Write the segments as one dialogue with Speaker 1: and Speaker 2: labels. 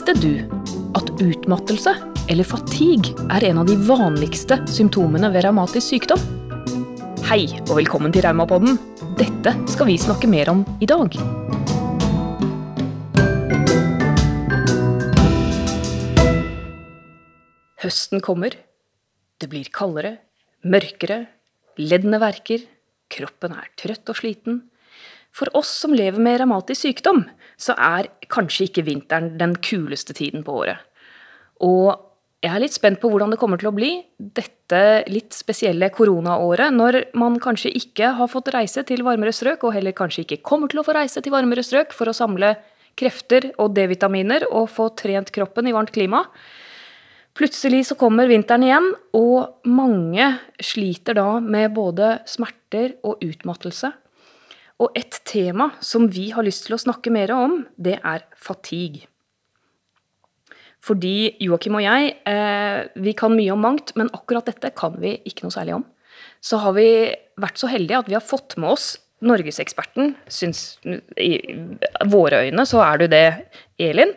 Speaker 1: Visste du at utmattelse, eller fatigue, er en av de vanligste symptomene ved revmatisk sykdom? Hei, og velkommen til Raumapodden. Dette skal vi snakke mer om i dag. Høsten kommer. Det blir kaldere, mørkere, leddene verker, kroppen er trøtt og sliten. For oss som lever med revmatisk sykdom, så er kanskje ikke vinteren den kuleste tiden på året. Og jeg er litt spent på hvordan det kommer til å bli dette litt spesielle koronaåret, når man kanskje ikke har fått reise til varmere strøk, og heller kanskje ikke kommer til å få reise til varmere strøk for å samle krefter og D-vitaminer og få trent kroppen i varmt klima. Plutselig så kommer vinteren igjen, og mange sliter da med både smerter og utmattelse. Og et tema som vi har lyst til å snakke mer om, det er fatigue. Fordi Joakim og jeg, eh, vi kan mye om mangt, men akkurat dette kan vi ikke noe særlig om. Så har vi vært så heldige at vi har fått med oss norgeseksperten. Syns, I våre øyne så er du det, Elin.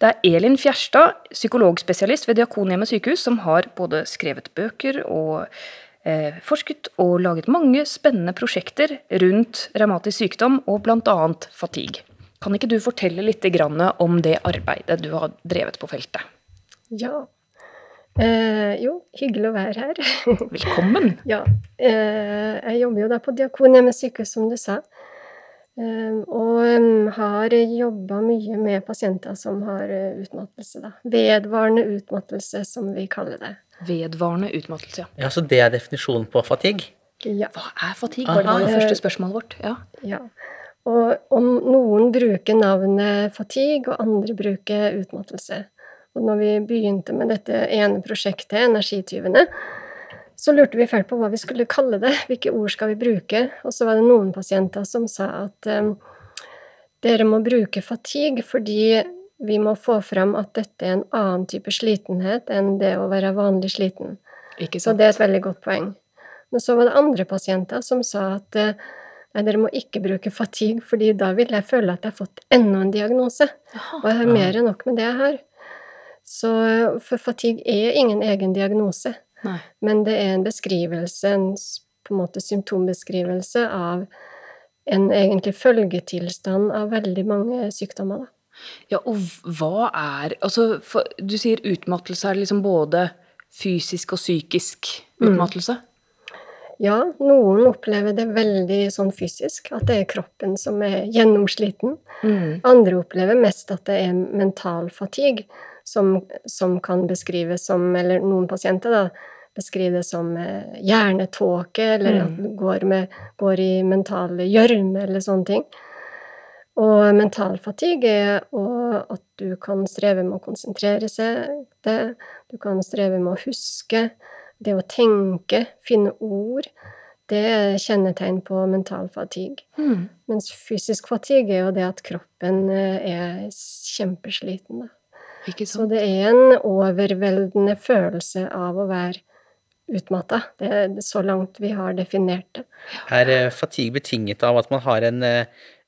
Speaker 1: Det er Elin Fjerstad, psykologspesialist ved Diakonhjemmet sykehus, som har både skrevet bøker og forsket og laget mange spennende prosjekter rundt revmatisk sykdom og bl.a. fatigue. Kan ikke du fortelle litt om det arbeidet du har drevet på feltet?
Speaker 2: Ja. Eh, jo, hyggelig å være her.
Speaker 1: Velkommen.
Speaker 2: ja. Eh, jeg jobber jo da på Diakonhjemmet sykehus, som du sa. Eh, og har jobba mye med pasienter som har uh, utmattelse, da. Vedvarende utmattelse, som vi kaller det.
Speaker 1: Vedvarende utmattelse, ja.
Speaker 3: Ja, Så det er definisjonen på fatigue?
Speaker 2: Ja.
Speaker 1: Hva er fatigue? Var det var det første spørsmålet vårt? Ja.
Speaker 2: ja. Og om noen bruker navnet fatigue, og andre bruker utmattelse. Og når vi begynte med dette ene prosjektet, Energityvene, så lurte vi fælt på hva vi skulle kalle det. Hvilke ord skal vi bruke? Og så var det noen pasienter som sa at um, dere må bruke fatigue fordi vi må få fram at dette er en annen type slitenhet enn det å være vanlig sliten. Så det er et veldig godt poeng. Men så var det andre pasienter som sa at uh, Nei, dere må ikke bruke fatigue, fordi da vil jeg føle at jeg har fått enda en diagnose. Og jeg har mer enn nok med det jeg har. Så for fatigue er ingen egen diagnose. Nei. Men det er en beskrivelse, en på en måte symptombeskrivelse av en egentlig følgetilstand av veldig mange sykdommer. Da.
Speaker 1: Ja, og hva er Altså, for, du sier utmattelse er liksom både fysisk og psykisk mm. utmattelse? Mm.
Speaker 2: Ja, noen opplever det veldig sånn fysisk, at det er kroppen som er gjennomsliten. Mm. Andre opplever mest at det er mental fatigue, som, som, kan beskrives som Eller noen pasienter, da, beskriver det som eh, hjernetåke, eller mm. at du går, med, går i mental gjørme, eller sånne ting. Og mental fatigue er at du kan streve med å konsentrere seg, det, du kan streve med å huske, det å tenke, finne ord, det er kjennetegn på mental fatigue. Mm. Mens fysisk fatigue er jo det at kroppen eh, er kjempesliten. Så det er en overveldende følelse av å være utmatta. Det er så langt vi har definert det.
Speaker 3: Er eh, fatigue betinget av at man har en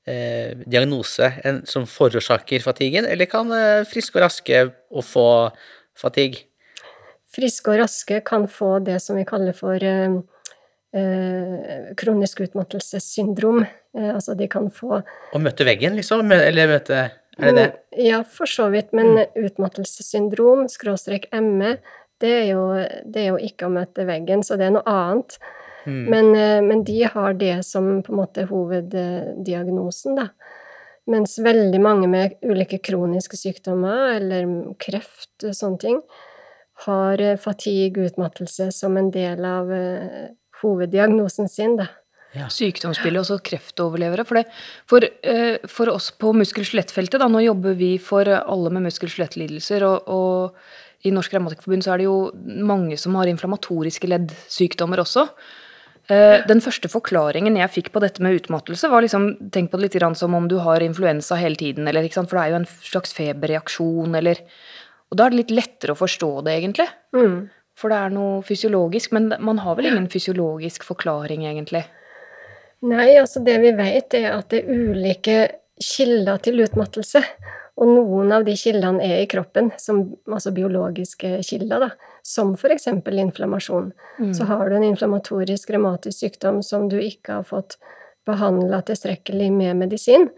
Speaker 3: eh, diagnose en, som forårsaker fatiguen, eller kan eh, friske og raske og få fatigue?
Speaker 2: friske og raske kan få det som vi kaller for eh, eh, kronisk utmattelsessyndrom. Eh, altså de kan få
Speaker 3: Å møte veggen, liksom? Eller møte Er det det?
Speaker 2: Mm, ja, for så vidt. Men mm. utmattelsessyndrom, skråstrek ME, det er, jo, det er, jo, ikke å møte veggen, så det er noe annet. Mm. Men, eh, men, de har det som på en måte hoveddiagnosen, da. Mens veldig mange med ulike kroniske sykdommer, eller kreft, og sånne ting, har eh, fatigue, utmattelse, som en del av uh, hoveddiagnosen sin, da.
Speaker 1: Ja. Sykdomsbildet, også kreftoverlevere. For, det, for, for oss på muskel-skjelettfeltet, da, nå jobber vi for alle med muskel-skjelettlidelser, og, og i Norsk Revmatikerforbund så er det jo mange som har inflammatoriske leddsykdommer også. Den første forklaringen jeg fikk på dette med utmattelse, var liksom Tenk på det litt som om du har influensa hele tiden, eller, for det er jo en slags feberreaksjon, eller og da er det litt lettere å forstå det, egentlig. Mm. For det er noe fysiologisk. Men man har vel ingen fysiologisk forklaring, egentlig?
Speaker 2: Nei, altså det vi vet, er at det er ulike kilder til utmattelse. Og noen av de kildene er i kroppen, som, altså biologiske kilder, da, som f.eks. inflammasjon.
Speaker 1: Mm.
Speaker 2: Så har du en inflammatorisk revmatisk sykdom som du ikke har fått behandla tilstrekkelig med medisin,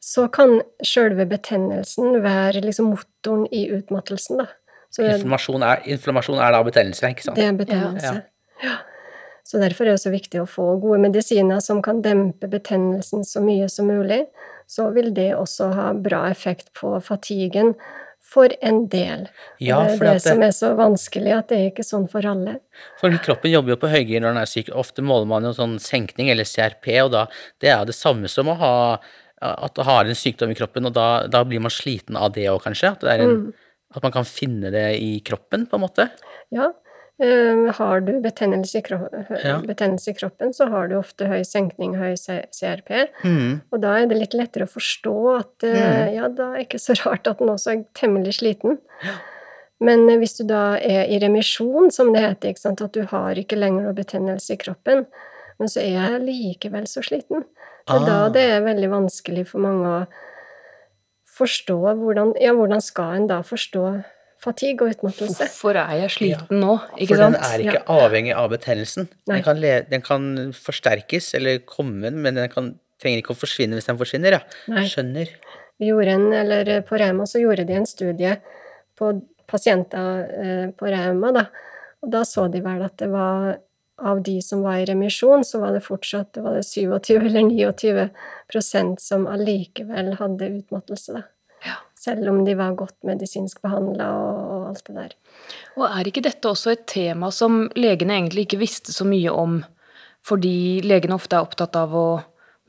Speaker 2: så kan sjølve betennelsen være liksom motoren i utmattelsen, da. Så
Speaker 3: Inflammasjon er, inflammasjon er da betennelse, ikke sant?
Speaker 2: det er betennelse. Ja. Så derfor er det så viktig å få gode medisiner som kan dempe betennelsen så mye som mulig. Så vil det også ha bra effekt på fatiguen for en del.
Speaker 3: Ja,
Speaker 2: det er det som er så vanskelig, at det er ikke sånn for alle.
Speaker 3: for kroppen jobber jo på høygir når den er syk. Ofte måler man jo sånn senkning eller CRP, og da det er jo det samme som å ha at har en sykdom i kroppen, og da, da blir man sliten av det òg, kanskje? At, det en,
Speaker 2: Mm.
Speaker 3: at man kan finne det i kroppen, på en måte?
Speaker 2: Ja. Eh, har du betennelse i,
Speaker 3: Ja.
Speaker 2: betennelse i kroppen, så har du ofte høy senkning, høy CRP.
Speaker 3: Mm.
Speaker 2: Og da er det litt lettere å forstå at eh,
Speaker 3: Mm.
Speaker 2: ja, da er det ikke så rart at den også er temmelig sliten. Men eh, hvis du da er i remisjon, som det heter, at du har ikke lenger noe betennelse i kroppen, men så er jeg likevel så sliten. Det er da
Speaker 3: Ah.
Speaker 2: det er veldig vanskelig for mange å forstå hvordan Ja, hvordan skal en da forstå fatigue og utmattelse?
Speaker 1: Hvorfor er jeg sliten nå? Ikke
Speaker 3: For den er ikke avhengig av betennelsen. Den kan, le, den kan forsterkes eller komme, men den kan, trenger ikke å forsvinne hvis den forsvinner, ja. Skjønner.
Speaker 2: Vi en, eller på Rauma så gjorde de en studie på pasienter eh, på Rauma, da. Og da så de vel at det var av de som var i remisjon, så var det fortsatt det var det 27 eller 29 prosent som allikevel hadde utmattelse, da. Selv om de var godt medisinsk behandla og alt det der.
Speaker 1: Og er ikke dette også et tema som legene egentlig ikke visste så mye om, fordi legene ofte er opptatt av å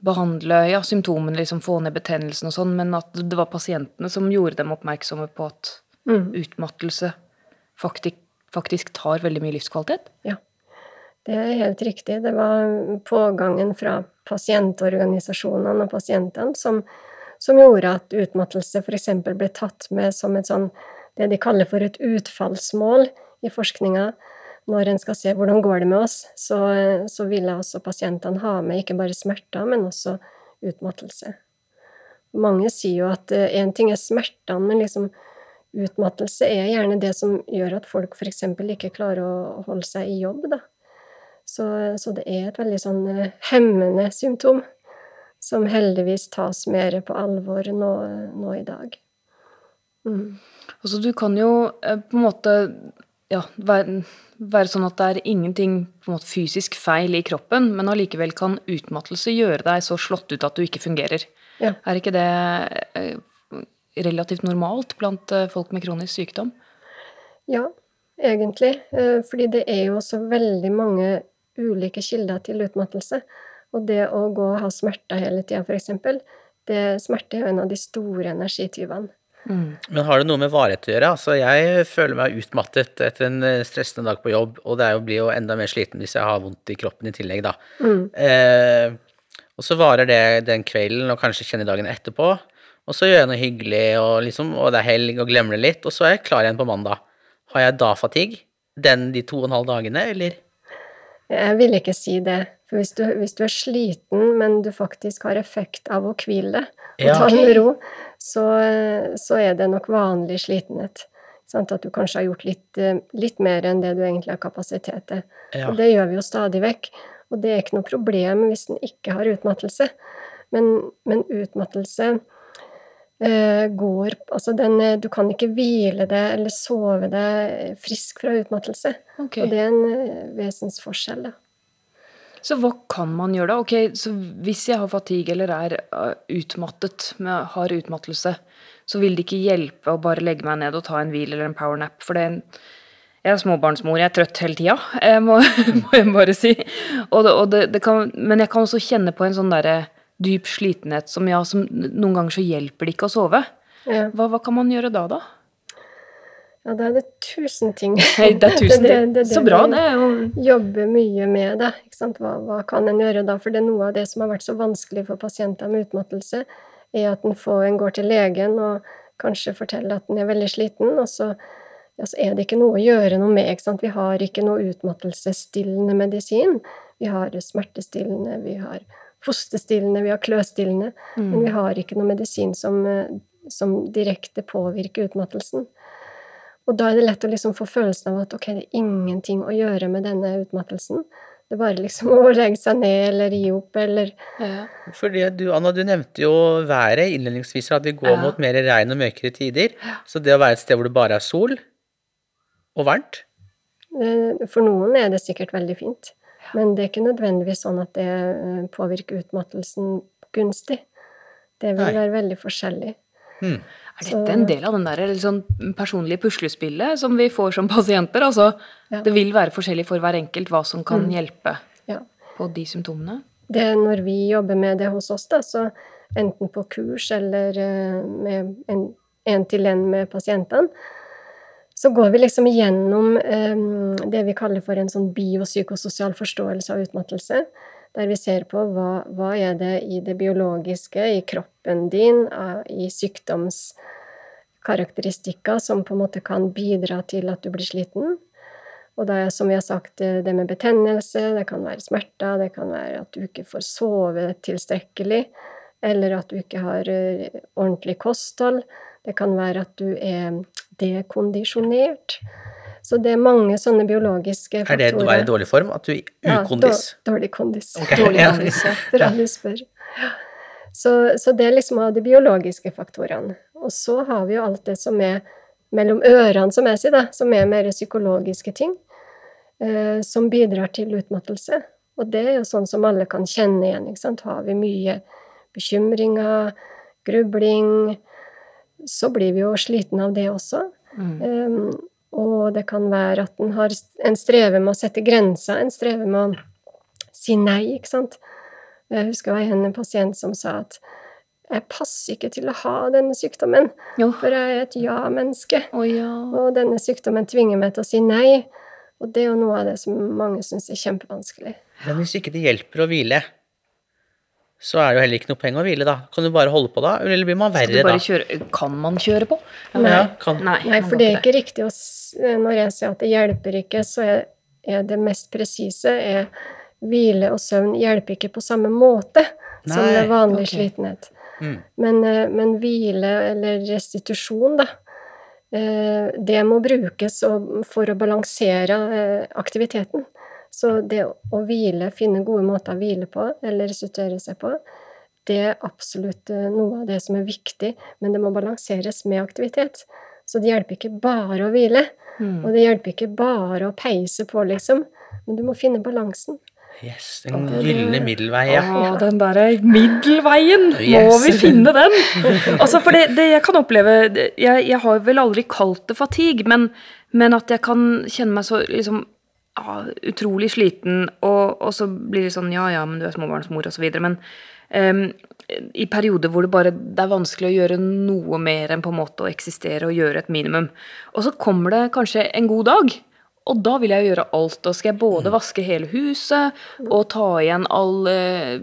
Speaker 1: behandle ja, symptomene, liksom få ned betennelsen og sånn, men at det var pasientene som gjorde dem oppmerksomme på at
Speaker 2: Mm.
Speaker 1: utmattelse faktisk, faktisk tar veldig mye livskvalitet?
Speaker 2: Ja, det er helt riktig. Det var pågangen fra pasientorganisasjonene og pasientene som, som gjorde at utmattelse f.eks. ble tatt med som et sånn det de kaller for et utfallsmål i forskninga. Når en skal se hvordan går det med oss, så, så ville også pasientene ha med ikke bare smerter, men også utmattelse. Mange sier jo at én ting er smertene, men liksom utmattelse er gjerne det som gjør at folk f.eks. ikke klarer å holde seg i jobb, da. Så, så det er et veldig sånn eh, hemmende symptom, som heldigvis tas mer på alvor nå, nå i dag. Mm.
Speaker 1: Altså, du kan jo eh, på en måte ja, være, være sånn at det er ingenting måte, fysisk feil i kroppen, men allikevel kan utmattelse gjøre deg så slått ut at du ikke fungerer.
Speaker 2: Ja.
Speaker 1: Er ikke det eh, relativt normalt blant eh, folk med kronisk sykdom?
Speaker 2: Ja, egentlig. Fordi det er jo også veldig mange ulike kilder til utmattelse. Og det å gå og ha smerter hele tida, f.eks., det smerte er jo en av de store energityvene.
Speaker 1: Mm.
Speaker 3: Men har det noe med varighet å gjøre? Altså, jeg føler meg utmattet etter en eh, stressende dag på jobb, og det er jo, blir jo enda mer sliten hvis jeg har vondt i kroppen i tillegg, da.
Speaker 2: Mm.
Speaker 3: Eh, og så varer det den kvelden, og kanskje kjenner dagen etterpå. Og så gjør jeg noe hyggelig, og, liksom, og det er helg, og glemmer det litt, og så er jeg klar igjen på mandag. Har jeg da fatigue? Den de to og en halv dagene, eller?
Speaker 2: Jeg vil ikke si det. For hvis du, hvis du er sliten, men du faktisk har effekt av å hvile og
Speaker 3: Ja.
Speaker 2: ta det med ro, så, så er det nok vanlig slitenhet. Sant? At du kanskje har gjort litt, eh, litt mer enn det du egentlig har kapasitet til.
Speaker 3: Ja.
Speaker 2: Og det gjør vi jo stadig vekk. Og det er ikke noe problem hvis en ikke har utmattelse. Men, men utmattelse eh, går Altså, den eh, Du kan ikke hvile deg eller sove deg frisk fra utmattelse.
Speaker 1: Okay.
Speaker 2: Og det er en eh, vesensforskjell, da.
Speaker 1: Så hva kan man gjøre da? Ok, så hvis jeg har fatigue eller er uh, utmattet, med, har utmattelse, så vil det ikke hjelpe å bare legge meg ned og ta en hvil eller en powernap, for det jeg er småbarnsmor, jeg er trøtt hele tida, må, må jeg bare si. Og det, og det, det kan, men jeg kan også kjenne på en sånn derre dyp slitenhet som ja, som noen ganger så hjelper det ikke å sove. Hva, hva kan man gjøre da, da?
Speaker 2: Ja, da er det tusen ting.
Speaker 1: Hei, det er tusen ting.
Speaker 2: det-
Speaker 1: Så bra, det. er jo-
Speaker 2: Jobber mye med det. Hva, hva kan en gjøre da? For det er noe av det som har vært så vanskelig for pasienter med utmattelse, er at en, får, en går til legen og kanskje forteller at en er veldig sliten, og så, ja, så er det ikke noe å gjøre noe med. Vi har ikke noe utmattelsesstillende medisin. Vi har smertestillende, vi har fosterstillende, vi har kløstillende, men vi har ikke noe medisin som, eh, som direkte påvirker utmattelsen. Og da er det lett å liksom få følelsen av at ok, det er ingenting å gjøre med denne utmattelsen. Det er bare liksom å legge seg ned eller gi opp eller
Speaker 1: Ja.
Speaker 3: Fordi du, Anna, du nevnte jo været innledningsvis, at vi går
Speaker 1: Ja.
Speaker 3: mot mer regn og mørkere tider. Så det å være et sted hvor det bare er sol og varmt
Speaker 2: eh, For noen er det sikkert veldig fint. Men det er ikke nødvendigvis sånn at det eh, påvirker utmattelsen gunstig. Det vil være veldig forskjellig.
Speaker 3: Hmm.
Speaker 1: Er dette en del av den der litt sånn personlige puslespillet som vi får som pasienter? Altså,
Speaker 2: Ja.
Speaker 1: det vil være forskjellig for hver enkelt hva som kan hjelpe
Speaker 2: Ja.
Speaker 1: på de symptomene?
Speaker 2: det når vi jobber med det hos oss, da, så enten på kurs eller eh, med en én-til-én med pasientene, så går vi liksom igjennom um, det vi kaller for en sånn biopsykososial forståelse av utmattelse. Der vi ser på hva, hva er det i det biologiske, i kroppen din, i sykdomskarakteristikker som på en måte kan bidra til at du blir sliten. Og det er som vi har sagt, eh, det med betennelse, det kan være smerter, det kan være at du ikke får sove tilstrekkelig, eller at du ikke har eh, ordentlig kosthold. Det kan være at du er dekondisjonert. Så det er mange sånne biologiske faktorer.
Speaker 3: Er
Speaker 2: faktorer.
Speaker 3: det å være i dårlig form? At du er
Speaker 2: Ja,
Speaker 3: ukondis?
Speaker 2: dår- dårlig kondis.
Speaker 3: Okay.
Speaker 2: Dårlig kondis, ja. Bra du spør. Ja. Så, så det er liksom av de biologiske faktorene. Og så har vi jo alt det som er mellom ørene, som jeg sier, da, som er mer psykologiske ting, eh, som bidrar til utmattelse. Og det er jo sånn som alle kan kjenne igjen. ikke sant? Har vi mye bekymringer, grubling, så blir vi jo sliten av det også.
Speaker 1: Mm.
Speaker 2: Um, og det kan være at en har en strever med å sette grenser, en strever med å si nei, ikke sant. Jeg husker det var en pasient som sa at jeg passer ikke til å ha denne sykdommen,
Speaker 1: Jo.
Speaker 2: for jeg er et ja-menneske.
Speaker 1: Oh, ja.
Speaker 2: Og denne sykdommen tvinger meg til å si nei. Og det er jo noe av det som mange syns er kjempevanskelig.
Speaker 3: Men hvis ikke det hjelper å hvile, så er det jo heller ikke noe poeng å hvile, da. Kan du bare holde på da, eller blir man
Speaker 1: Skal
Speaker 3: verre da?
Speaker 1: kjøre Kan man kjøre på?
Speaker 3: Ja, kan.
Speaker 1: Nei,
Speaker 2: Nei, for det er ikke riktig å Når jeg sier at det hjelper ikke, så er, er det mest presise er hvile og søvn hjelper ikke på samme måte som det vanlig
Speaker 1: okay.
Speaker 2: slitenhet.
Speaker 3: Mm.
Speaker 2: Men, eh, men hvile, eller restitusjon, da, eh, det må brukes for å balansere eh, aktiviteten. Så det å hvile, finne gode måter å hvile på, eller restituere seg på, det er absolutt eh, noe av det som er viktig, men det må balanseres med aktivitet. Så det hjelper ikke bare å hvile,
Speaker 1: Mm.
Speaker 2: og det hjelper ikke bare å peise på, liksom, men du må finne balansen.
Speaker 3: Yes, den gylne middelvei,
Speaker 1: Ja,
Speaker 3: ja.
Speaker 1: den derre middelveien! Må
Speaker 3: Yes.
Speaker 1: vi finne den? Altså, for det, det jeg kan oppleve jeg, jeg har vel aldri kalt det fatigue, men, men at jeg kan kjenne meg så liksom ja, utrolig sliten, og, og så blir det sånn ja ja, men du er småbarnsmor, videre. Men um, i perioder hvor det bare det er vanskelig å gjøre noe mer enn på en måte å eksistere og gjøre et minimum. Og så kommer det kanskje en god dag, og da vil jeg jo gjøre alt. Da skal jeg både vaske hele huset og ta igjen all eh,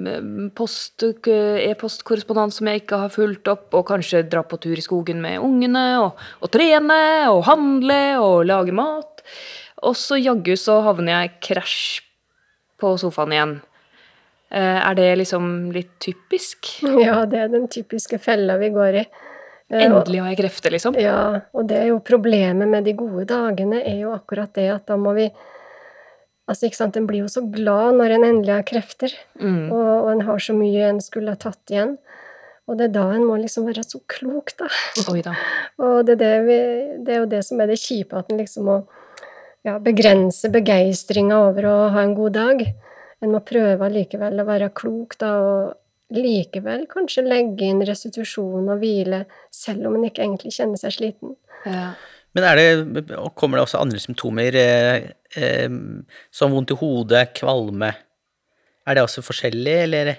Speaker 1: post- e-postkorrespondanse som jeg ikke har fulgt opp, og kanskje dra på tur i skogen med ungene, og, og trene, og handle, og lage mat. Og så jaggu så havner jeg krasj på sofaen igjen. Eh, Er det liksom litt typisk?
Speaker 2: Ja, det er den typiske fella vi går i. Eh,
Speaker 1: Endelig har jeg krefter, liksom.
Speaker 2: Ja, og det er jo problemet med de gode dagene, er jo akkurat det at da må vi Altså, ikke sant, en blir jo så glad når en endelig har krefter,
Speaker 1: Mm.
Speaker 2: og, og en har så mye en skulle ha tatt igjen. Og det er da en må liksom være så klok, da.
Speaker 1: Oi da.
Speaker 2: Og det er, det vi, det er jo det som er det kjipe, at en liksom må ja, begrense begeistringa over å ha en god dag. En må prøve allikevel å være klok, da, og likevel kanskje legge inn restitusjon og hvile, selv om en ikke egentlig kjenner seg sliten.
Speaker 1: Ja.
Speaker 3: Men er det, kommer det også andre symptomer, eh, eh, som vondt i hodet, kvalme? Er det også forskjellig, eller?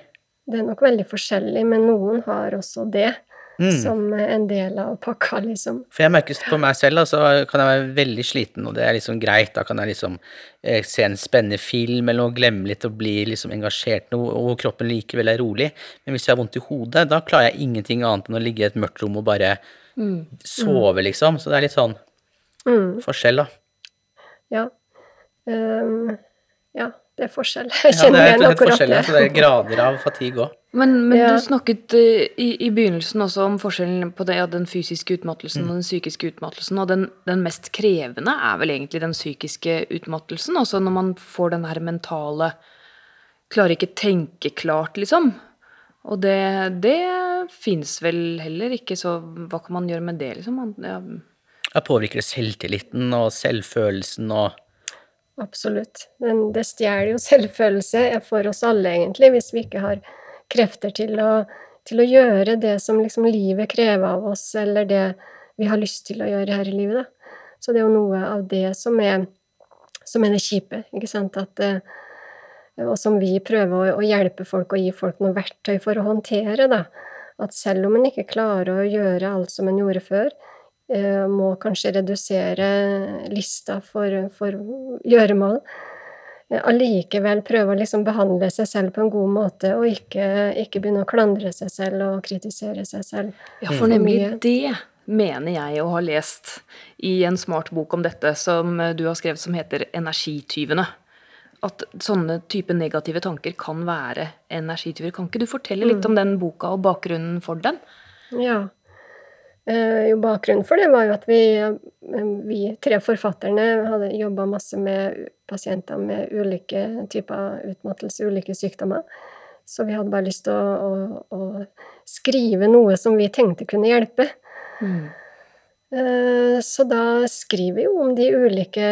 Speaker 2: Det er nok veldig forskjellig, men noen har også det
Speaker 3: Mm.
Speaker 2: som en del av pakka, liksom.
Speaker 3: For jeg merker på meg selv, da, så kan jeg være veldig sliten, og det er liksom greit. Da kan jeg liksom eh, se en spennende film eller noe, glemme litt og bli liksom engasjert, noe, og kroppen likevel er rolig. Men hvis jeg har vondt i hodet, da klarer jeg ingenting annet enn å ligge i et mørkt rom og bare sove, liksom. Så det er litt sånn
Speaker 2: Mm,
Speaker 3: forskjell, da.
Speaker 2: ja. Um, ja, det er forskjell. Jeg kjenner
Speaker 3: det er
Speaker 2: igjen akkurat
Speaker 3: ja, det er grader av fatigue òg.
Speaker 1: Men, men
Speaker 2: Ja.
Speaker 1: du snakket eh, i, i begynnelsen også om forskjellen på det, ja, den fysiske utmattelsen
Speaker 3: Mm.
Speaker 1: og den psykiske utmattelsen. Og den, den mest krevende er vel egentlig den psykiske utmattelsen. Også når man får den her mentale Klarer ikke tenke klart, liksom. Og det, det fins vel heller ikke, så hva kan man gjøre med det, liksom? Man, ja,
Speaker 3: Jeg påvirker selvtilliten og selvfølelsen og
Speaker 2: Absolutt. Men det stjeler jo selvfølelse for oss alle, egentlig, hvis vi ikke har krefter til å, til å gjøre det som liksom livet krever av oss, eller det vi har lyst til å gjøre her i livet. Da. Så det er jo noe av det som er, som er det kjipe, ikke sant. At, eh, og som vi prøver å, å hjelpe folk og gi folk noen verktøy for å håndtere. Da. At selv om en ikke klarer å gjøre alt som en gjorde før, eh, må kanskje redusere lista for, for gjøremål. Eh, Allikevel prøve å liksom behandle seg selv på en god måte, og ikke, ikke begynne å klandre seg selv og kritisere seg selv.
Speaker 1: Ja, for nemlig det mener jeg å ha lest i en smart bok om dette som du har skrevet som heter Energityvene. At sånne type negative tanker kan være energityver. Kan ikke du fortelle litt om den boka og bakgrunnen for den?
Speaker 2: Ja. Eh, jo, bakgrunnen for det var jo at vi, eh, vi tre forfatterne hadde jobba masse med pasienter med ulike typer utmattelse, ulike sykdommer. Så vi hadde bare lyst til å, å, å skrive noe som vi tenkte kunne hjelpe. Mm. Så da skriver vi jo om de ulike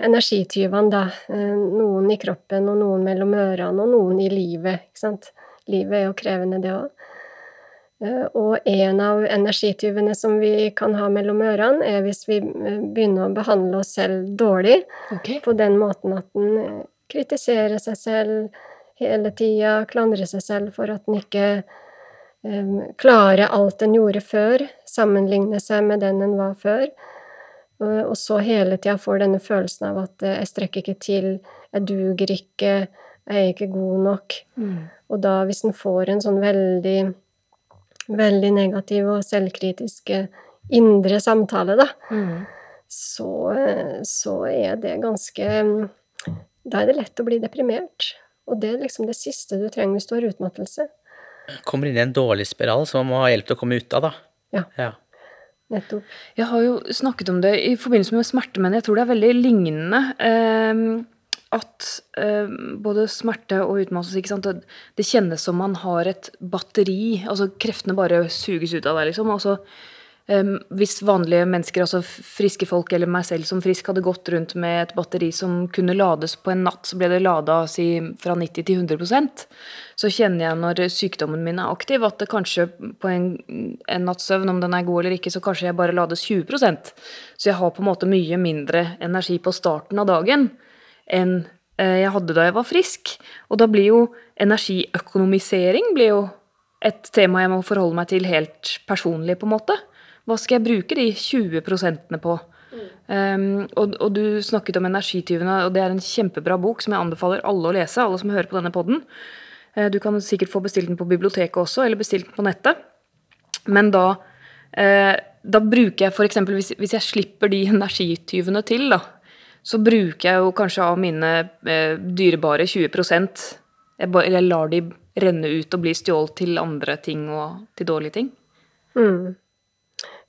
Speaker 2: energityvene, da. Eh, Noen i kroppen, og noen mellom ørene, og noen i livet. Ikke sant? Livet er jo krevende, det òg. Og en av energityvene som vi kan ha mellom ørene, er hvis vi eh, begynner å behandle oss selv dårlig.
Speaker 1: Okay.
Speaker 2: På den måten at en eh, kritiserer seg selv hele tida, klandrer seg selv for at en ikke um, klarer alt en gjorde før, sammenligner seg med den en var før. Og så hele tida får denne følelsen av at eh, jeg strekker ikke til, jeg duger ikke, jeg er ikke god nok. Og da, hvis en får en sånn veldig, veldig negativ og selvkritisk eh, indre samtale, da, så, eh, så er det ganske mm, Da er det lett å bli deprimert. Og det er liksom det siste du trenger hvis du har utmattelse.
Speaker 3: kommer inn i en dårlig spiral som man må ha hjelp til å komme ut av, da.
Speaker 2: Ja.
Speaker 3: Ja.
Speaker 2: Nettopp.
Speaker 1: Jeg har jo snakket om det i forbindelse med smerte, men jeg tror det er veldig lignende. ehm, at eh, både smerte og utmattelse at Det kjennes som man har et batteri. altså Kreftene bare suges ut av deg, liksom. altså eh, Hvis vanlige mennesker, altså friske folk eller meg selv som frisk, hadde gått rundt med et batteri som kunne lades på en natt, så ble det lada si, fra 90 til 100% så kjenner jeg når sykdommen min er aktiv, at det kanskje på en, en natts søvn, om den er god eller ikke, så kanskje jeg bare lades 20% Så jeg har på en måte mye mindre energi på starten av dagen enn eh, jeg hadde da jeg var frisk. Og da blir jo energiøkonomisering blir jo et tema jeg må forholde meg til helt personlig, på en måte. Hva skal jeg bruke de 20 prosentene på? Um, og, og du snakket om energityvene, og det er en kjempebra bok som jeg anbefaler alle å lese, alle som hører på denne podden. Eh, Du kan sikkert få bestilt den på biblioteket også, eller bestilt den på nettet. Men da, eh, da bruker jeg f.eks. Hvis, hvis jeg slipper de energityvene til, da, så bruker jeg jo kanskje av mine eh, dyrebare 20 jeg, bare, jeg lar de renne ut og bli stjålet til andre ting og til dårlige ting.
Speaker 2: Mm.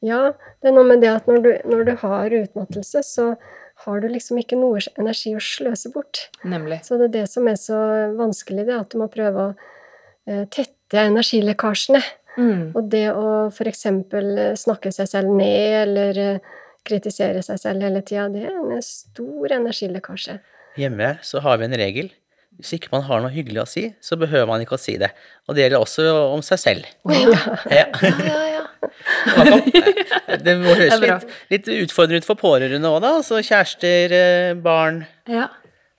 Speaker 2: Ja, det er noe med det at når du, når du har utmattelse, så har du liksom ikke noe energi å sløse bort.
Speaker 1: Nemlig.
Speaker 2: Så det er det som er så vanskelig, det at du må prøve å eh, tette energilekkasjene.
Speaker 1: Mm.
Speaker 2: Og det å f.eks. snakke seg selv ned eller eh, kritisere seg selv hele tida, det er en stor energilekkasje.
Speaker 3: Hjemme så har vi en regel. Hvis ikke man har noe hyggelig å si, så behøver man ikke å si det. Og det gjelder også om seg selv. Ja.
Speaker 1: Ja, ja, ja.
Speaker 3: Det må høres litt, litt utfordrende ut for pårørende òg, da. Altså kjærester, eh, barn.
Speaker 1: ja.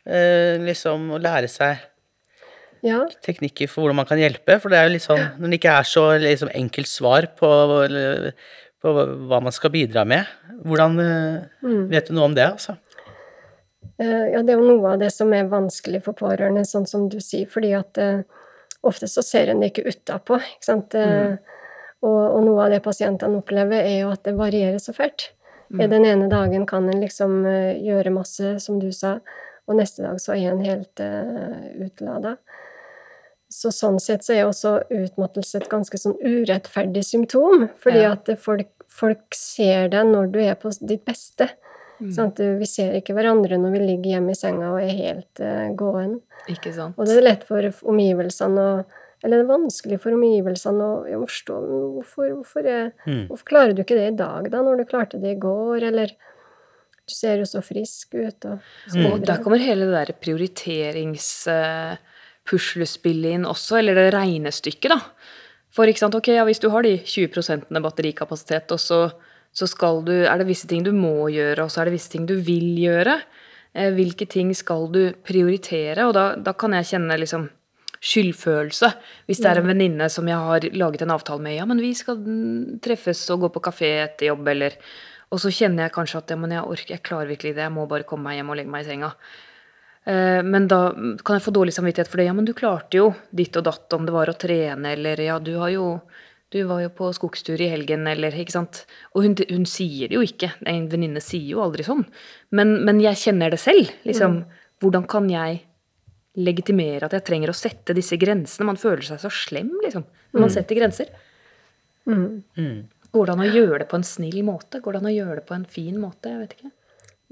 Speaker 3: eh, Liksom å lære seg
Speaker 2: Ja,
Speaker 3: teknikker for hvordan man kan hjelpe. For det er jo litt sånn, når det ikke er så liksom, enkelt svar på, på hva man skal bidra med, hvordan mm. vet du noe om det, altså?
Speaker 2: Eh, Ja, det er jo noe av det som er vanskelig for pårørende, sånn som du sier, fordi at uh, ofte så ser en det ikke utapå, ikke sant. Eh, og, og noe av det pasientene opplever, er jo at det varierer så fælt. Mm. Den ene dagen kan en liksom uh, gjøre masse, som du sa, og neste dag så er en helt uh, utlada. Så sånn sett så er også utmattelse et ganske sånn urettferdig symptom, fordi
Speaker 1: Ja.
Speaker 2: at folk, folk ser deg når du er på ditt beste.
Speaker 1: Mm.
Speaker 2: Sånn Du- Vi ser ikke hverandre når vi ligger hjemme i senga og er helt uh, gåen.
Speaker 1: Ikke sant?
Speaker 2: Og det er lett for omgivelsene å Eller det er vanskelig for omgivelsene å forstå hvorfor, hvorfor,
Speaker 3: Mm.
Speaker 2: hvorfor klarer du ikke det i dag, da, når du klarte det i går, eller Du ser jo så frisk ut, og så
Speaker 3: Mm.
Speaker 1: Og der kommer hele det der prioriterings-puslespillet inn også, eller det regnestykket, da. For ikke sant, ok, ja, hvis du har de 20% batterikapasitet, og så, så skal du, er det visse ting du må gjøre, og så er det visse ting du vil gjøre. Eh, hvilke ting skal du prioritere? Og da, da kan jeg kjenne liksom skyldfølelse. Hvis det er en venninne som jeg har laget en avtale med, ja, men vi skal mm, treffes og gå på kafé etter jobb, eller Og så kjenner jeg kanskje at ja, men jeg orker, jeg klarer virkelig det, jeg må bare komme meg hjem og legge meg i senga. Eh, Men da kan jeg få dårlig samvittighet for det. Ja, men du klarte jo ditt og datt, om det var å trene, eller ja, du har jo Du var jo på skogstur i helgen, eller Ikke sant. Og hun, hun sier det jo ikke. En venninne sier jo aldri sånn. Men, men jeg kjenner det selv. Liksom, hvordan kan jeg legitimere at jeg trenger å sette disse grensene? Man føler seg så slem, liksom, når man setter grenser.
Speaker 2: Mm.
Speaker 3: Mm.
Speaker 1: Går det an å gjøre det på en snill måte? Går det an å gjøre det på en fin måte? Jeg vet ikke.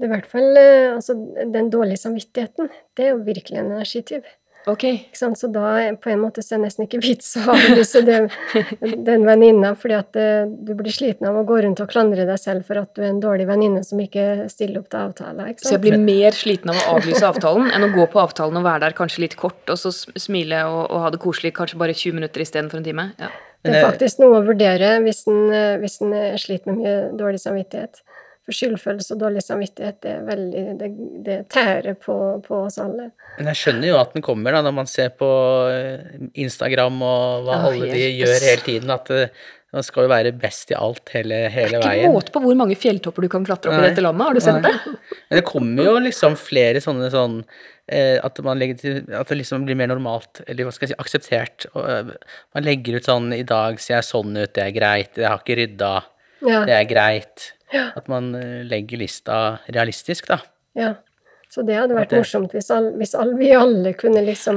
Speaker 2: Det er i hvert fall eh, altså, Den dårlige samvittigheten, det er jo virkelig en energityv.
Speaker 1: Ok.
Speaker 2: Ikke sant? Så da er på en måte så er det nesten ikke vits å avlyse det, den venninna, fordi at eh, du blir sliten av å gå rundt og klandre deg selv for at du er en dårlig venninne som ikke stiller opp til avtaler. Ikke
Speaker 1: Så jeg blir mer sliten av å avlyse avtalen enn å gå på avtalen og være der kanskje litt kort, og så smile og, og ha det koselig kanskje bare 20 minutter istedenfor en time? Ja.
Speaker 2: Det er faktisk noe å vurdere hvis en, eh, hvis en er slitt med mye dårlig samvittighet. For skyldfølelse og dårlig samvittighet, det, er veldig, det, det tærer på, på oss alle.
Speaker 3: Men jeg skjønner jo at den kommer, da, når man ser på eh, Instagram og hva
Speaker 1: oh,
Speaker 3: alle de
Speaker 1: helt-
Speaker 3: gjør hele tiden, at eh, man skal jo være best i alt hele, hele
Speaker 1: Ikke
Speaker 3: veien.
Speaker 1: måte på hvor mange fjelltopper du kan klatre opp
Speaker 3: Nei.
Speaker 1: i dette landet, har du sett det?
Speaker 3: Men det kommer jo liksom flere sånne sånn eh, At man legger til At det liksom blir mer normalt, eller hva skal jeg si, akseptert. Og, eh, man legger ut sånn I dag ser jeg sånn ut, det er greit. Jeg har ikke rydda,
Speaker 2: Ja,
Speaker 3: det er greit.
Speaker 2: Ja.
Speaker 3: At man eh, legger lista realistisk, da.
Speaker 2: ja. Så det hadde vært
Speaker 3: det-
Speaker 2: morsomt hvis, all, hvis all, vi alle kunne liksom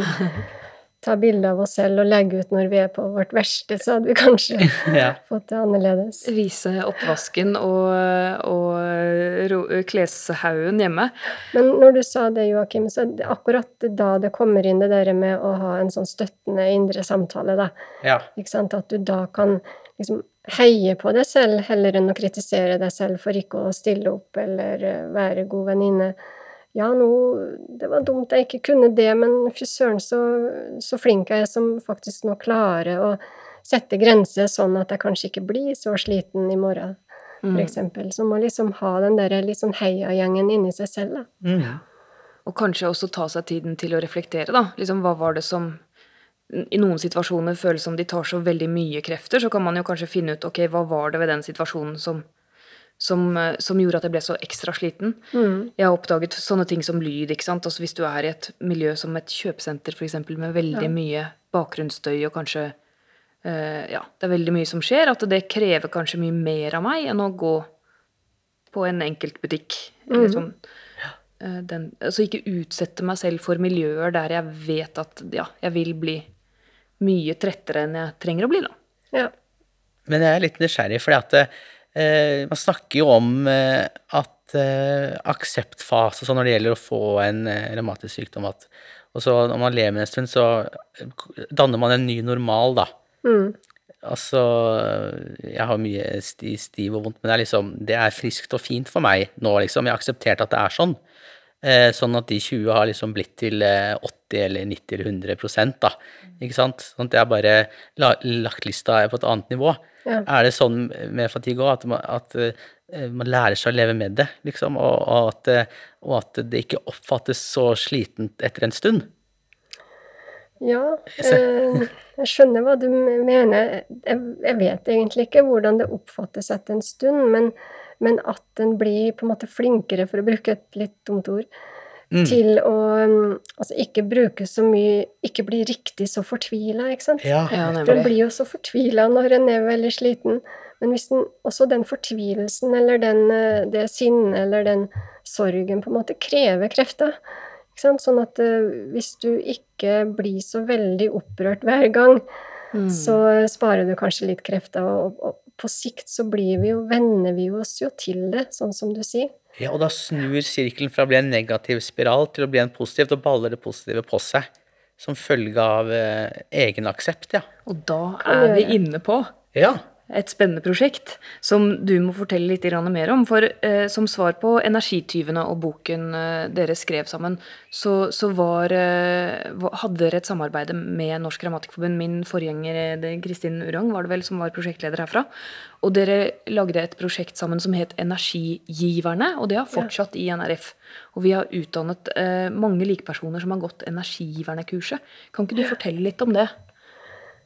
Speaker 2: ta bilde av oss selv og legge ut når vi er på vårt verste, så hadde vi kanskje
Speaker 3: Ja.
Speaker 2: fått det annerledes.
Speaker 1: Vise oppvasken og, og kleshaugen hjemme.
Speaker 2: Men når du sa det, Joakim, så det akkurat da det kommer inn det der med å ha en sånn støttende indre samtale, da.
Speaker 3: ja.
Speaker 2: Ikke sant? At du da kan liksom heie på deg selv heller enn å kritisere deg selv for ikke å stille opp eller eh, være god venninne. Ja, nå Det var dumt jeg ikke kunne det, men fy søren, så, så flink jeg er som faktisk nå klarer å sette grenser sånn at jeg kanskje ikke blir så sliten i morgen, for eksempel. Så må liksom ha den der liksom heiagjengen inni seg selv, da.
Speaker 3: Mm.
Speaker 1: Og kanskje også ta seg tiden til å reflektere, da. Liksom, hva var det som i noen situasjoner føles som de tar så veldig mye krefter, så kan man jo kanskje finne ut ok, hva var det ved den situasjonen som, som, eh, som gjorde at jeg ble så ekstra sliten. Jeg har oppdaget sånne ting som lyd. ikke sant? Altså Hvis du er i et miljø som et kjøpesenter eksempel, med veldig mye bakgrunnsstøy og kanskje eh, Ja, det er veldig mye som skjer, at det krever kanskje mye mer av meg enn å gå på en enkeltbutikk. Eller sånn. Eh, den, altså ikke utsette meg selv for miljøer der jeg vet at ja, jeg vil bli mye trettere enn jeg trenger å bli, da.
Speaker 2: Ja.
Speaker 3: Men jeg er litt nysgjerrig, fordi at eh, man snakker jo om eh, at eh, akseptfase sånn når det gjelder å få en eh, revmatisk sykdom, at og så når man lever med en stund, så danner man en ny normal, da.
Speaker 2: Mm.
Speaker 3: Altså, jeg har mye stiv og vondt, men det er liksom, det er friskt og fint for meg nå, liksom. Jeg har akseptert at det er sånn. Eh, sånn at de 20 har liksom blitt til eh, 80 eller 90 eller 100 prosent, da. Ikke sant? Sånn at jeg bare lagt lista på et annet nivå.
Speaker 2: Ja.
Speaker 3: Er det sånn med fatigue òg, at, man, at eh, man lærer seg å leve med det, liksom, og, og, at, eh, og at det ikke oppfattes så slitent etter en stund?
Speaker 2: Ja, eh, jeg skjønner hva du mener. Jeg, jeg vet egentlig ikke hvordan det oppfattes etter en stund, men, men at en blir på en måte flinkere, for å bruke et litt dumt ord, til å mm, altså ikke bruke så mye Ikke bli riktig så fortvila, ikke sant?
Speaker 3: Ja.
Speaker 1: Ja,
Speaker 2: For en blir jo så fortvila når en er veldig sliten. Men hvis den, også den fortvilelsen eller den, eh, det sinnet eller den sorgen på en måte krever krefter Ikke sant? Sånn at eh, hvis du ikke blir så veldig opprørt hver gang,
Speaker 1: Mm.
Speaker 2: så sparer du kanskje litt krefter, og, og på sikt så blir vi jo, venner vi oss jo til det, sånn som du sier.
Speaker 3: Ja, og da snur sirkelen fra å bli en negativ spiral til å bli en positiv, og baller det positive på seg. Som følge av eh, egenaksept, ja.
Speaker 1: Og da er vi inne på
Speaker 3: Ja.
Speaker 1: Et spennende prosjekt som du må fortelle litt mer om. For eh, som svar på 'Energityvene' og boken eh, dere skrev sammen, så, så var, eh, hadde dere et samarbeid med Norsk Grammatikkforbund. Min forgjenger eh, Kristin Urang var det vel som var prosjektleder herfra. Og dere lagde et prosjekt sammen som het Energigiverne, og det har fortsatt i NRF. Og vi har utdannet eh, mange likepersoner som har gått Energigiverne-kurset. Kan ikke du fortelle litt om det?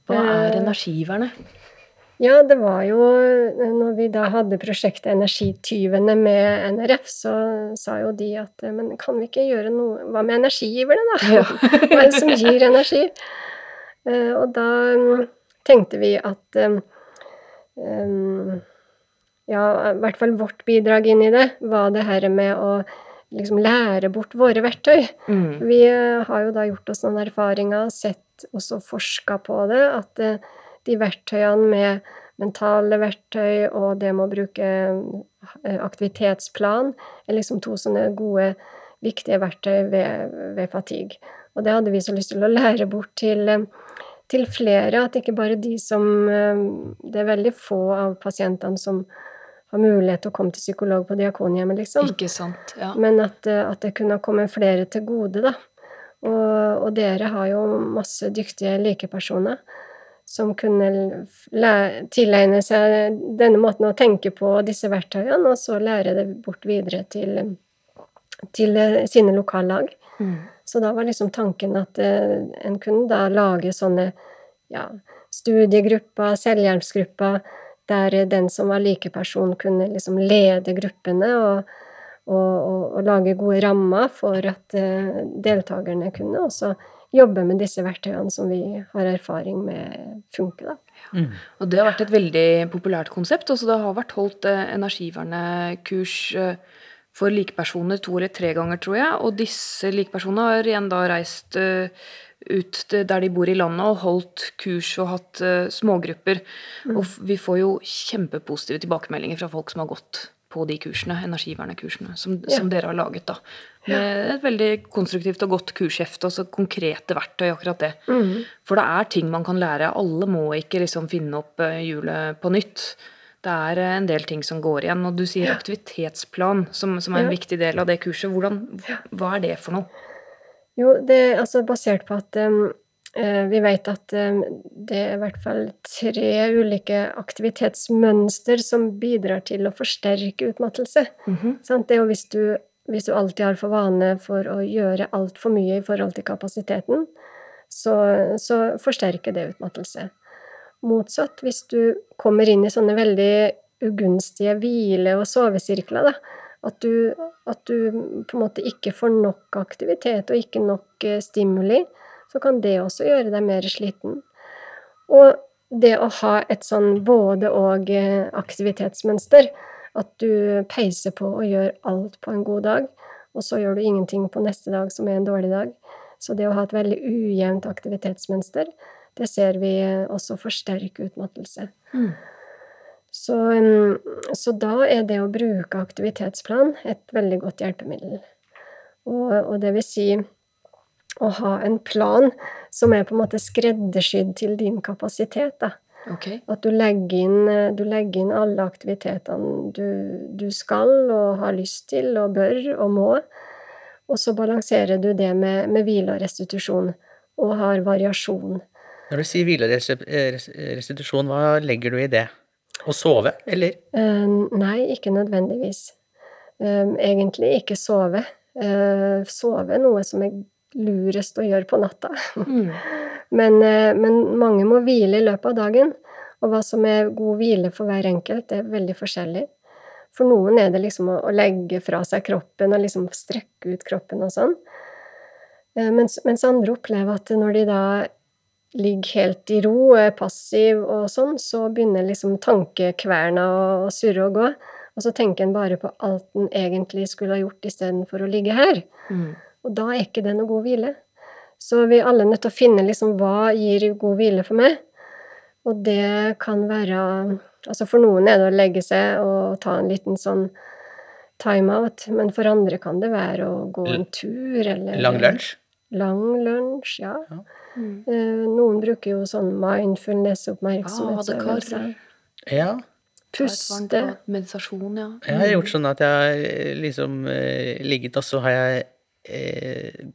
Speaker 1: Hva er
Speaker 2: Eh,
Speaker 1: Energigiverne?
Speaker 2: Ja, det var jo Når vi da hadde prosjektet Energityvene med NRF, så sa jo de at eh, men kan vi ikke gjøre noe Hva med energigiverne, da? Hva er det som gir energi? Eh, Og da mm, tenkte vi at eh, um, Ja, i hvert fall vårt bidrag inn i det var det her med å liksom lære bort våre verktøy.
Speaker 1: Mm.
Speaker 2: Vi eh, har jo da gjort oss noen erfaringer, sett også forska på det, at eh, de verktøyene med mentale verktøy og det med å bruke eh, aktivitetsplan er liksom to sånne gode, viktige verktøy ved, ved fatigue. Og det hadde vi så lyst til å lære bort til, til flere, at ikke bare de som eh, Det er veldig få av pasientene som har mulighet til å komme til psykolog på Diakonhjemmet, liksom.
Speaker 1: Ikke sant. Ja.
Speaker 2: Men at, eh, at det kunne komme flere til gode, da. Og, og dere har jo masse dyktige likepersoner som kunne tilegne seg denne måten å tenke på disse verktøyene, og så lære det bort videre til, til eh, sine lokallag.
Speaker 1: Mm.
Speaker 2: Så da var liksom tanken at eh, en kunne da lage sånne ja, studiegrupper, selvhjelpsgrupper, der den som var likeperson, kunne liksom lede gruppene og, og, og, og lage gode rammer for at eh, deltakerne kunne også jobbe med disse verktøyene som vi har erfaring med funker. Da.
Speaker 1: Og det har vært et veldig populært konsept. Også det har vært holdt eh, energivernekurs eh, for likepersoner to eller tre ganger, tror jeg. Og disse likepersonene har igjen da reist eh, ut der de bor i landet og holdt kurs og hatt smågrupper. smågrupper. Og vi får jo kjempepositive tilbakemeldinger fra folk som har gått på de kursene, energivernekursene, som,
Speaker 2: Ja.
Speaker 1: som dere har laget, da. Med et veldig konstruktivt og godt kurshefte og så konkrete verktøy, akkurat det. For det er ting man kan lære. Alle må ikke liksom finne opp eh, hjulet på nytt. Det er eh, en del ting som går igjen. Og du sier aktivitetsplan, som, som er en
Speaker 2: Ja.
Speaker 1: viktig del av det kurset. Hvordan, hva er det for noe?
Speaker 2: Jo, det er altså basert på at um, vi vet at um, det er i hvert fall tre ulike aktivitetsmønster som bidrar til å forsterke utmattelse. Sant? Det er jo hvis du, hvis du alltid har for vane for å gjøre altfor mye i forhold til kapasiteten, så, så forsterker det utmattelse. Motsatt, hvis du kommer inn i sånne veldig ugunstige hvile- og sovesirkler, da, at du, at du på en måte ikke får nok aktivitet og ikke nok eh, stimuli, så kan det også gjøre deg mer sliten. Og det å ha et sånn både-og eh, at du peiser på og gjør alt på en god dag, og så gjør du ingenting på neste dag som er en dårlig dag. Så det å ha et veldig ujevnt aktivitetsmønster, det ser vi også forsterke utmattelse. Så, um, så da er det å bruke aktivitetsplan et veldig godt hjelpemiddel. Og, og det vil si å ha en plan som er på en måte skreddersydd til din kapasitet. Da.
Speaker 1: Ok.
Speaker 2: At du legger inn, eh, du legger inn alle aktivitetene du, du skal og har lyst til og bør og må. Og så balanserer du det med, med hvile og restitusjon, og har variasjon.
Speaker 3: Når du sier hvile og eh, res- restitusjon, hva legger du i det? Å sove, eller?
Speaker 2: Eh, nei, ikke nødvendigvis. Eh, egentlig ikke sove. Eh, sove er noe som er lurest å gjøre på natta.
Speaker 1: Mm.
Speaker 2: men, eh, men mange må hvile i løpet av dagen. Og hva som er god hvile for hver enkelt, det er veldig forskjellig. For noen er det liksom å, å legge fra seg kroppen og liksom strekke ut kroppen og sånn. Eh, mens, mens andre opplever at når de da ligger helt i ro, er passiv og sånn, så begynner liksom tankekverna å, å surre og gå. Og så tenker en bare på alt en egentlig skulle ha gjort istedenfor å ligge her.
Speaker 1: Mm.
Speaker 2: Og da er ikke det noe god hvile. Så vi er alle nødt til å finne liksom hva gir god hvile for meg. Og det kan være Altså for noen er det å legge seg og ta en liten sånn timeout, men for andre kan det være å gå en tur eller
Speaker 3: Lang lunsj?
Speaker 2: Lang lunsj, ja.
Speaker 3: Ja.
Speaker 1: Mm.
Speaker 2: Eh, Noen bruker jo sånn
Speaker 1: Ah,
Speaker 2: mindfulness-oppmerksomhetsøvelser.
Speaker 3: Ja.
Speaker 1: Et varmt
Speaker 2: Puste.
Speaker 1: Meditasjon, ja.
Speaker 3: Jeg har gjort sånn at jeg eh, liksom eh, ligget, og så har jeg eh,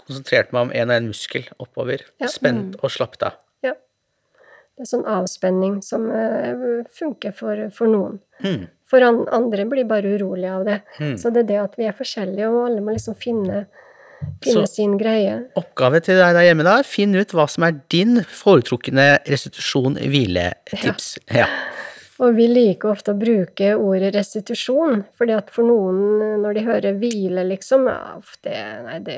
Speaker 3: konsentrert meg om en og en muskel oppover.
Speaker 2: Ja.
Speaker 3: Spent og slappet av.
Speaker 2: Ja. Det er sånn avspenning som eh, funker for, for noen.
Speaker 3: Hmm.
Speaker 2: For an andre blir bare urolige av det.
Speaker 3: Hmm.
Speaker 2: Så det er det at vi er forskjellige, og alle må liksom finne, finne sin greie.
Speaker 3: Oppgave til deg der hjemme da, finn ut hva som er din foretrukne restitusjon hviletips. Ja.
Speaker 2: Og vi liker ofte å bruke ordet restitusjon, fordi at for noen, når de hører hvile, liksom, ja, det, nei, det,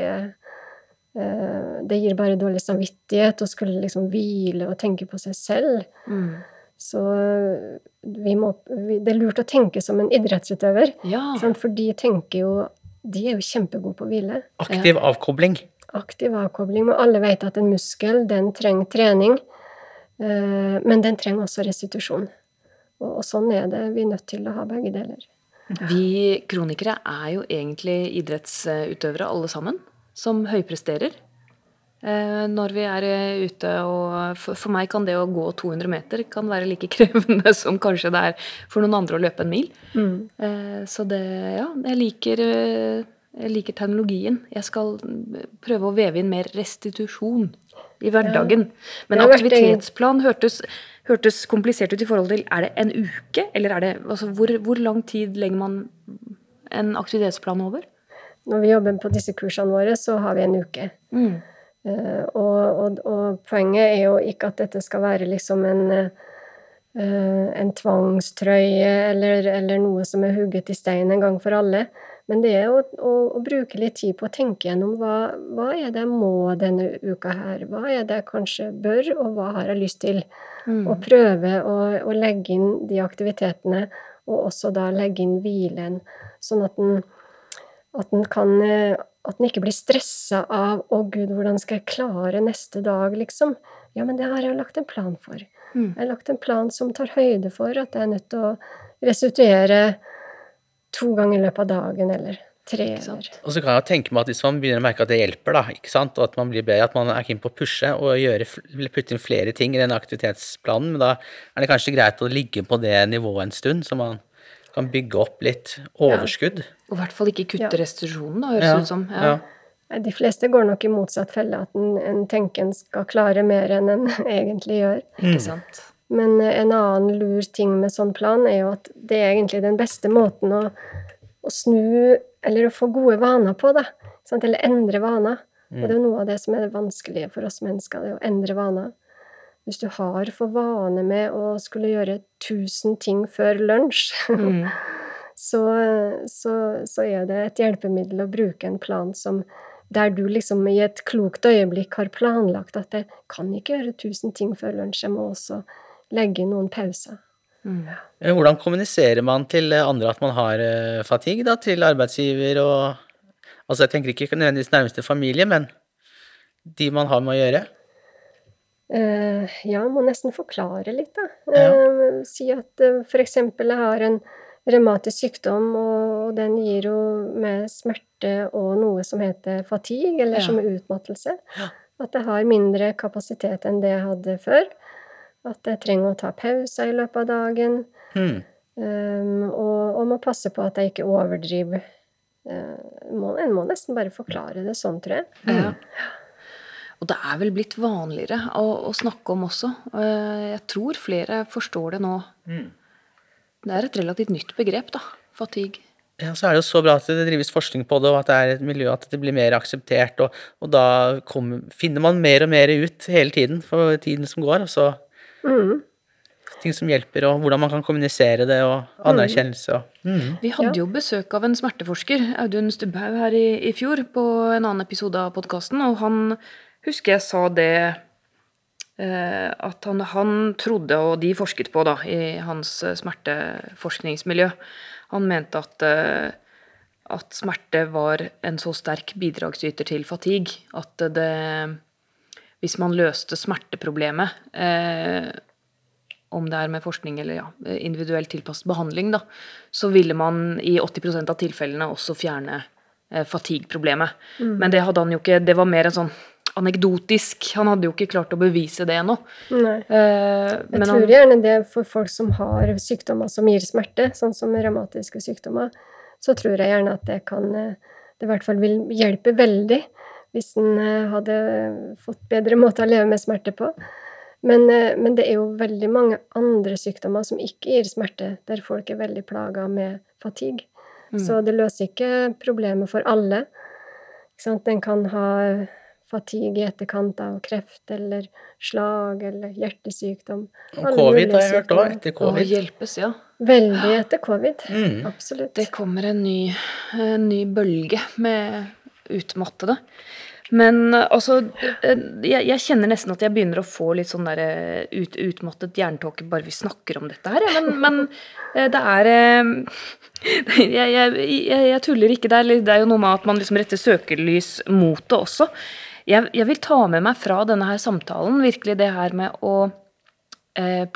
Speaker 2: eh, det gir bare dårlig samvittighet å skulle liksom hvile og tenke på seg selv.
Speaker 1: Mm.
Speaker 2: Så eh, vi må, det er lurt å tenke som en idrettsutøver,
Speaker 1: Ja.
Speaker 2: sant? for de tenker jo De er jo kjempegode på å hvile.
Speaker 3: Aktiv avkobling.
Speaker 2: Aktiv avkobling. Og alle vet at en muskel, den trenger trening, eh, men den trenger også restitusjon. Og, og sånn er det. Vi er nødt til å ha begge deler.
Speaker 1: Vi kronikere er jo egentlig idrettsutøvere alle sammen, som høypresterer. Eh, Når vi er eh, ute og for, meg kan det å gå 200 meter kan være like krevende som kanskje det er for noen andre å løpe en mil. Mm. Så det, ja, jeg liker, eh, jeg liker terminologien. Jeg skal eh, prøve å veve inn mer restitusjon i hverdagen. Men aktivitetsplan hørtes, hørtes komplisert ut i forhold til Er det en uke, eller er det altså, hvor, hvor lang tid legger man en aktivitetsplan over?
Speaker 2: Når vi jobber på disse kursene våre, så har vi en uke.
Speaker 1: Mm.
Speaker 2: Uh, og, og, og poenget er jo ikke at dette skal være liksom en, uh, en tvangstrøye eller, eller noe som er hugget i stein en gang for alle. Men det er å, å, å bruke litt tid på å tenke gjennom hva, hva er det jeg må denne uka her? Hva er det jeg kanskje bør, og hva har jeg lyst til? Og prøve å, å legge inn de aktivitetene, og også da legge inn hvilen, sånn at den, at den kan eh, At den ikke blir stressa av 'Å, gud, hvordan skal jeg klare neste dag', liksom. Ja, men det har jeg lagt en plan for.
Speaker 1: Mm.
Speaker 2: Jeg har lagt en plan som tar høyde for at jeg er nødt til å restituere to ganger i løpet av dagen, eller tre, eller
Speaker 3: Og så kan jeg tenke meg at hvis man begynner å merke at det hjelper, da, ikke sant, og at man blir bedre, at man er keen på å pushe og gjøre, putte inn flere ting i den aktivitetsplanen, men da er det kanskje greit å ligge på det nivået en stund, så man kan bygge opp litt overskudd.
Speaker 1: Og i hvert fall ikke kutte
Speaker 2: Ja.
Speaker 1: restitusjonen, da, høres
Speaker 3: Ja,
Speaker 1: ut som.
Speaker 3: ja.
Speaker 2: De fleste går nok i motsatt felle, at en, en tenker en skal klare mer enn en egentlig gjør.
Speaker 1: Ikke sant?
Speaker 2: Men eh, en annen lur ting med sånn plan er jo at det er egentlig den beste måten å, å snu eller å få gode vaner på, da. Sant? Eller endre vaner. Og det er jo noe av det som er det vanskelige for oss mennesker, det er å endre vaner. Hvis du har for vane med å skulle gjøre tusen ting før lunsj,
Speaker 1: Mm.
Speaker 2: så, så, så er det et hjelpemiddel å bruke en plan som der du liksom i et klokt øyeblikk har planlagt at jeg kan ikke gjøre tusen ting før lunsj, jeg må også legge inn noen pauser.
Speaker 1: Mm.
Speaker 3: Hvordan kommuniserer man til andre at man har eh, fatigue, da, til arbeidsgiver og Altså, jeg tenker ikke nødvendigvis nærmeste familie, men de man har med å gjøre.
Speaker 2: Uh, ja, må nesten forklare litt, da.
Speaker 3: Ja.
Speaker 2: Uh, si at uh, eksempel jeg har en revmatisk sykdom, og, og den gir jo med smerte og noe som heter fatigue, eller
Speaker 1: Ja.
Speaker 2: som er utmattelse.
Speaker 3: Ja.
Speaker 2: At jeg har mindre kapasitet enn det jeg hadde før. At jeg trenger å ta pauser i løpet av dagen.
Speaker 3: Mm.
Speaker 2: Um, og, og må passe på at jeg ikke overdriver. Uh, må, en må nesten bare forklare det sånn, tror jeg.
Speaker 1: Ja. Og det er vel blitt vanligere å, å snakke om også. Uh, Jeg tror flere forstår det nå.
Speaker 3: Mm.
Speaker 1: Det er et relativt nytt begrep, da. Fatigue.
Speaker 3: Ja, så er det jo så bra at det drives forskning på det, og at det er et miljø, at det blir mer akseptert, og, og da kommer, finner man mer og mer ut hele tiden for tiden som går, og så
Speaker 2: Mm.
Speaker 3: ting som hjelper, og hvordan man kan kommunisere det, og anerkjennelse og mm.
Speaker 1: Vi hadde
Speaker 2: Ja.
Speaker 1: jo besøk av en smerteforsker, Audun Stubhaug, her i, i fjor på en annen episode av podkasten, og han husker jeg sa det eh, at han, han trodde, og de forsket på da, i hans smerteforskningsmiljø, han mente at eh, at smerte var en så sterk bidragsyter til fatigue at det Hvis man løste smerteproblemet, eh, om det er med forskning eller ja, individuelt tilpasset behandling, da, så ville man i 80% av tilfellene også fjerne eh, fatigue-problemet. Men det hadde han jo ikke Det var mer en sånn anekdotisk. Han hadde jo ikke klart å bevise det ennå.
Speaker 2: Nei.
Speaker 1: Eh,
Speaker 2: Jeg tror
Speaker 1: han,
Speaker 2: gjerne det for folk som har sykdommer som gir smerte, sånn som revmatiske sykdommer, så tror jeg gjerne at det kan eh, Det i hvert fall vil hjelpe veldig hvis en eh, hadde fått bedre måter å leve med smerte på. Men, eh, men det er jo veldig mange andre sykdommer som ikke gir smerte, der folk er veldig plaga med fatigue. Så det løser ikke problemet for alle. Ikke sant? En kan ha fatigue i etterkant av kreft eller slag eller hjertesykdom.
Speaker 3: Og
Speaker 2: Alle
Speaker 3: covid har jeg hørt òg, etter
Speaker 1: å
Speaker 3: covid.
Speaker 1: hjelpes, ja.
Speaker 2: Veldig etter covid.
Speaker 3: Mm.
Speaker 2: Absolutt.
Speaker 1: Det kommer en ny, en ny bølge med utmattede. Men altså jeg, jeg kjenner nesten at jeg begynner å få litt sånn der eh, ut, utmattet jerntåke bare vi snakker om dette her. ja. Men, men det er jeg, jeg, jeg, tuller ikke. Det er, det er jo noe med at man liksom retter søkelys mot det også. Jeg, jeg vil ta med meg fra denne her samtalen virkelig det her med å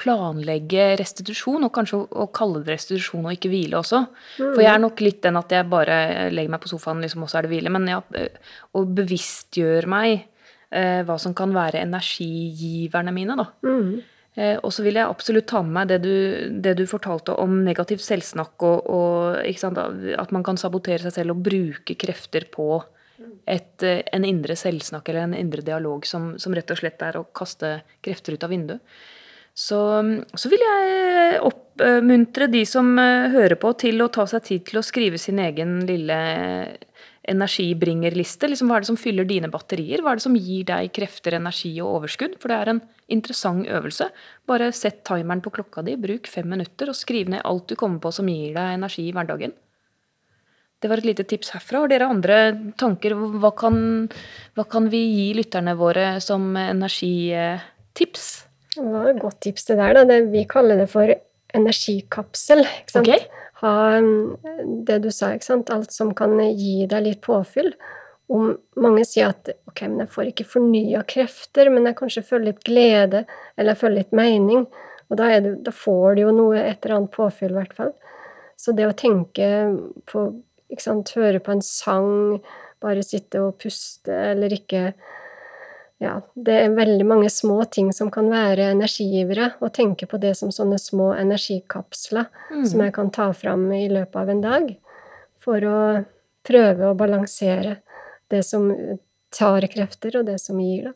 Speaker 1: planlegge restitusjon, og kanskje å, kalle det restitusjon og ikke hvile også. For jeg er nok litt den at jeg bare legger meg på sofaen, liksom, og så er det hvile. Men ja, eh, å bevisstgjøre meg eh, hva som kan være energigiverne mine, da.
Speaker 2: Mm.
Speaker 1: Eh, og så vil jeg absolutt ta med meg det du, det du fortalte om negativt selvsnakk, og, og sant, at man kan sabotere seg selv og bruke krefter på et, eh, en indre selvsnakk eller en indre dialog som, som rett og slett er å kaste krefter ut av vinduet. Så, så vil jeg oppmuntre de som eh, hører på, til å ta seg tid til å skrive sin egen lille energibringerliste. Liksom, hva er det som fyller dine batterier? Hva er det som gir deg krefter, energi og overskudd? For det er en interessant øvelse. Bare sett timeren på klokka di, bruk fem minutter, og skriv ned alt du kommer på som gir deg energi i hverdagen. Det var et lite tips herfra. Har dere andre tanker? Hva kan, hva kan vi gi lytterne våre som energitips?
Speaker 2: Det var et godt tips det der, da. Det, vi kaller det for energikapsel. Ikke sant?
Speaker 1: Okay.
Speaker 2: Ha det du sa, ikke sant. Alt som kan gi deg litt påfyll. Om mange sier at ok, men jeg får ikke fornya krefter, men jeg kanskje føler litt glede, eller jeg føler litt mening. Og da, det, da får du jo noe, et eller annet påfyll, i hvert fall. Så det å tenke på ikke sant, Høre på en sang, bare sitte og puste, eller ikke ja, det er veldig mange små ting som kan være energigivere, og tenke på det som sånne små energikapsler som jeg kan ta fram i løpet av en dag, for å prøve å balansere det som tar krefter, og det som gir.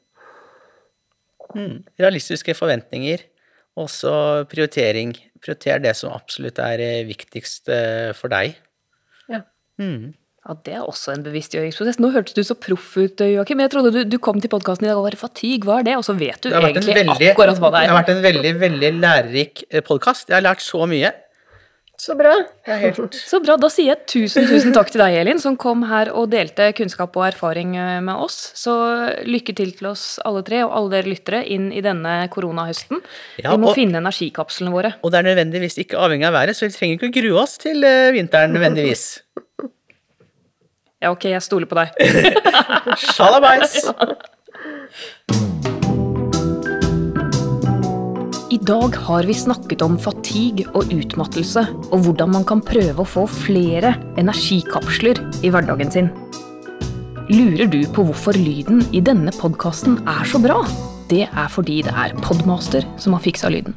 Speaker 3: Mm. Realistiske forventninger, også prioritering. Prioriter det som absolutt er eh, viktigst eh, for deg.
Speaker 2: Ja.
Speaker 3: Mm.
Speaker 1: Ja, Det er også en bevisstgjøringsprosess. Nå hørtes du så proff ut, Joakim. Jeg trodde du, du kom til podkasten i dag og var fatigue. Hva er det? Og så vet du egentlig
Speaker 3: veldig,
Speaker 1: akkurat hva det er.
Speaker 3: det har vært en veldig, veldig lærerik podkast. Jeg har lært så mye.
Speaker 2: Så bra!
Speaker 3: Helt
Speaker 1: Så bra. Da sier jeg tusen, tusen takk til deg, Elin, som kom her og delte kunnskap og erfaring eh, med oss. Så lykke til til oss alle tre, og alle dere lyttere, inn i denne koronahøsten.
Speaker 3: Ja,
Speaker 1: Vi må
Speaker 3: og-
Speaker 1: finne energikapslene våre.
Speaker 3: Og det er nødvendigvis ikke avhengig av været, så vi trenger ikke å grue oss til eh, vinteren nødvendigvis.
Speaker 1: Ja, ok, jeg stoler på deg.
Speaker 3: Sjalabais!
Speaker 1: I dag har vi snakket om fatigue og utmattelse, og hvordan man kan prøve å få flere energikapsler i hverdagen sin. Lurer du på hvorfor lyden i denne podkasten er så bra? Det er fordi det er Podmaster som har fiksa lyden.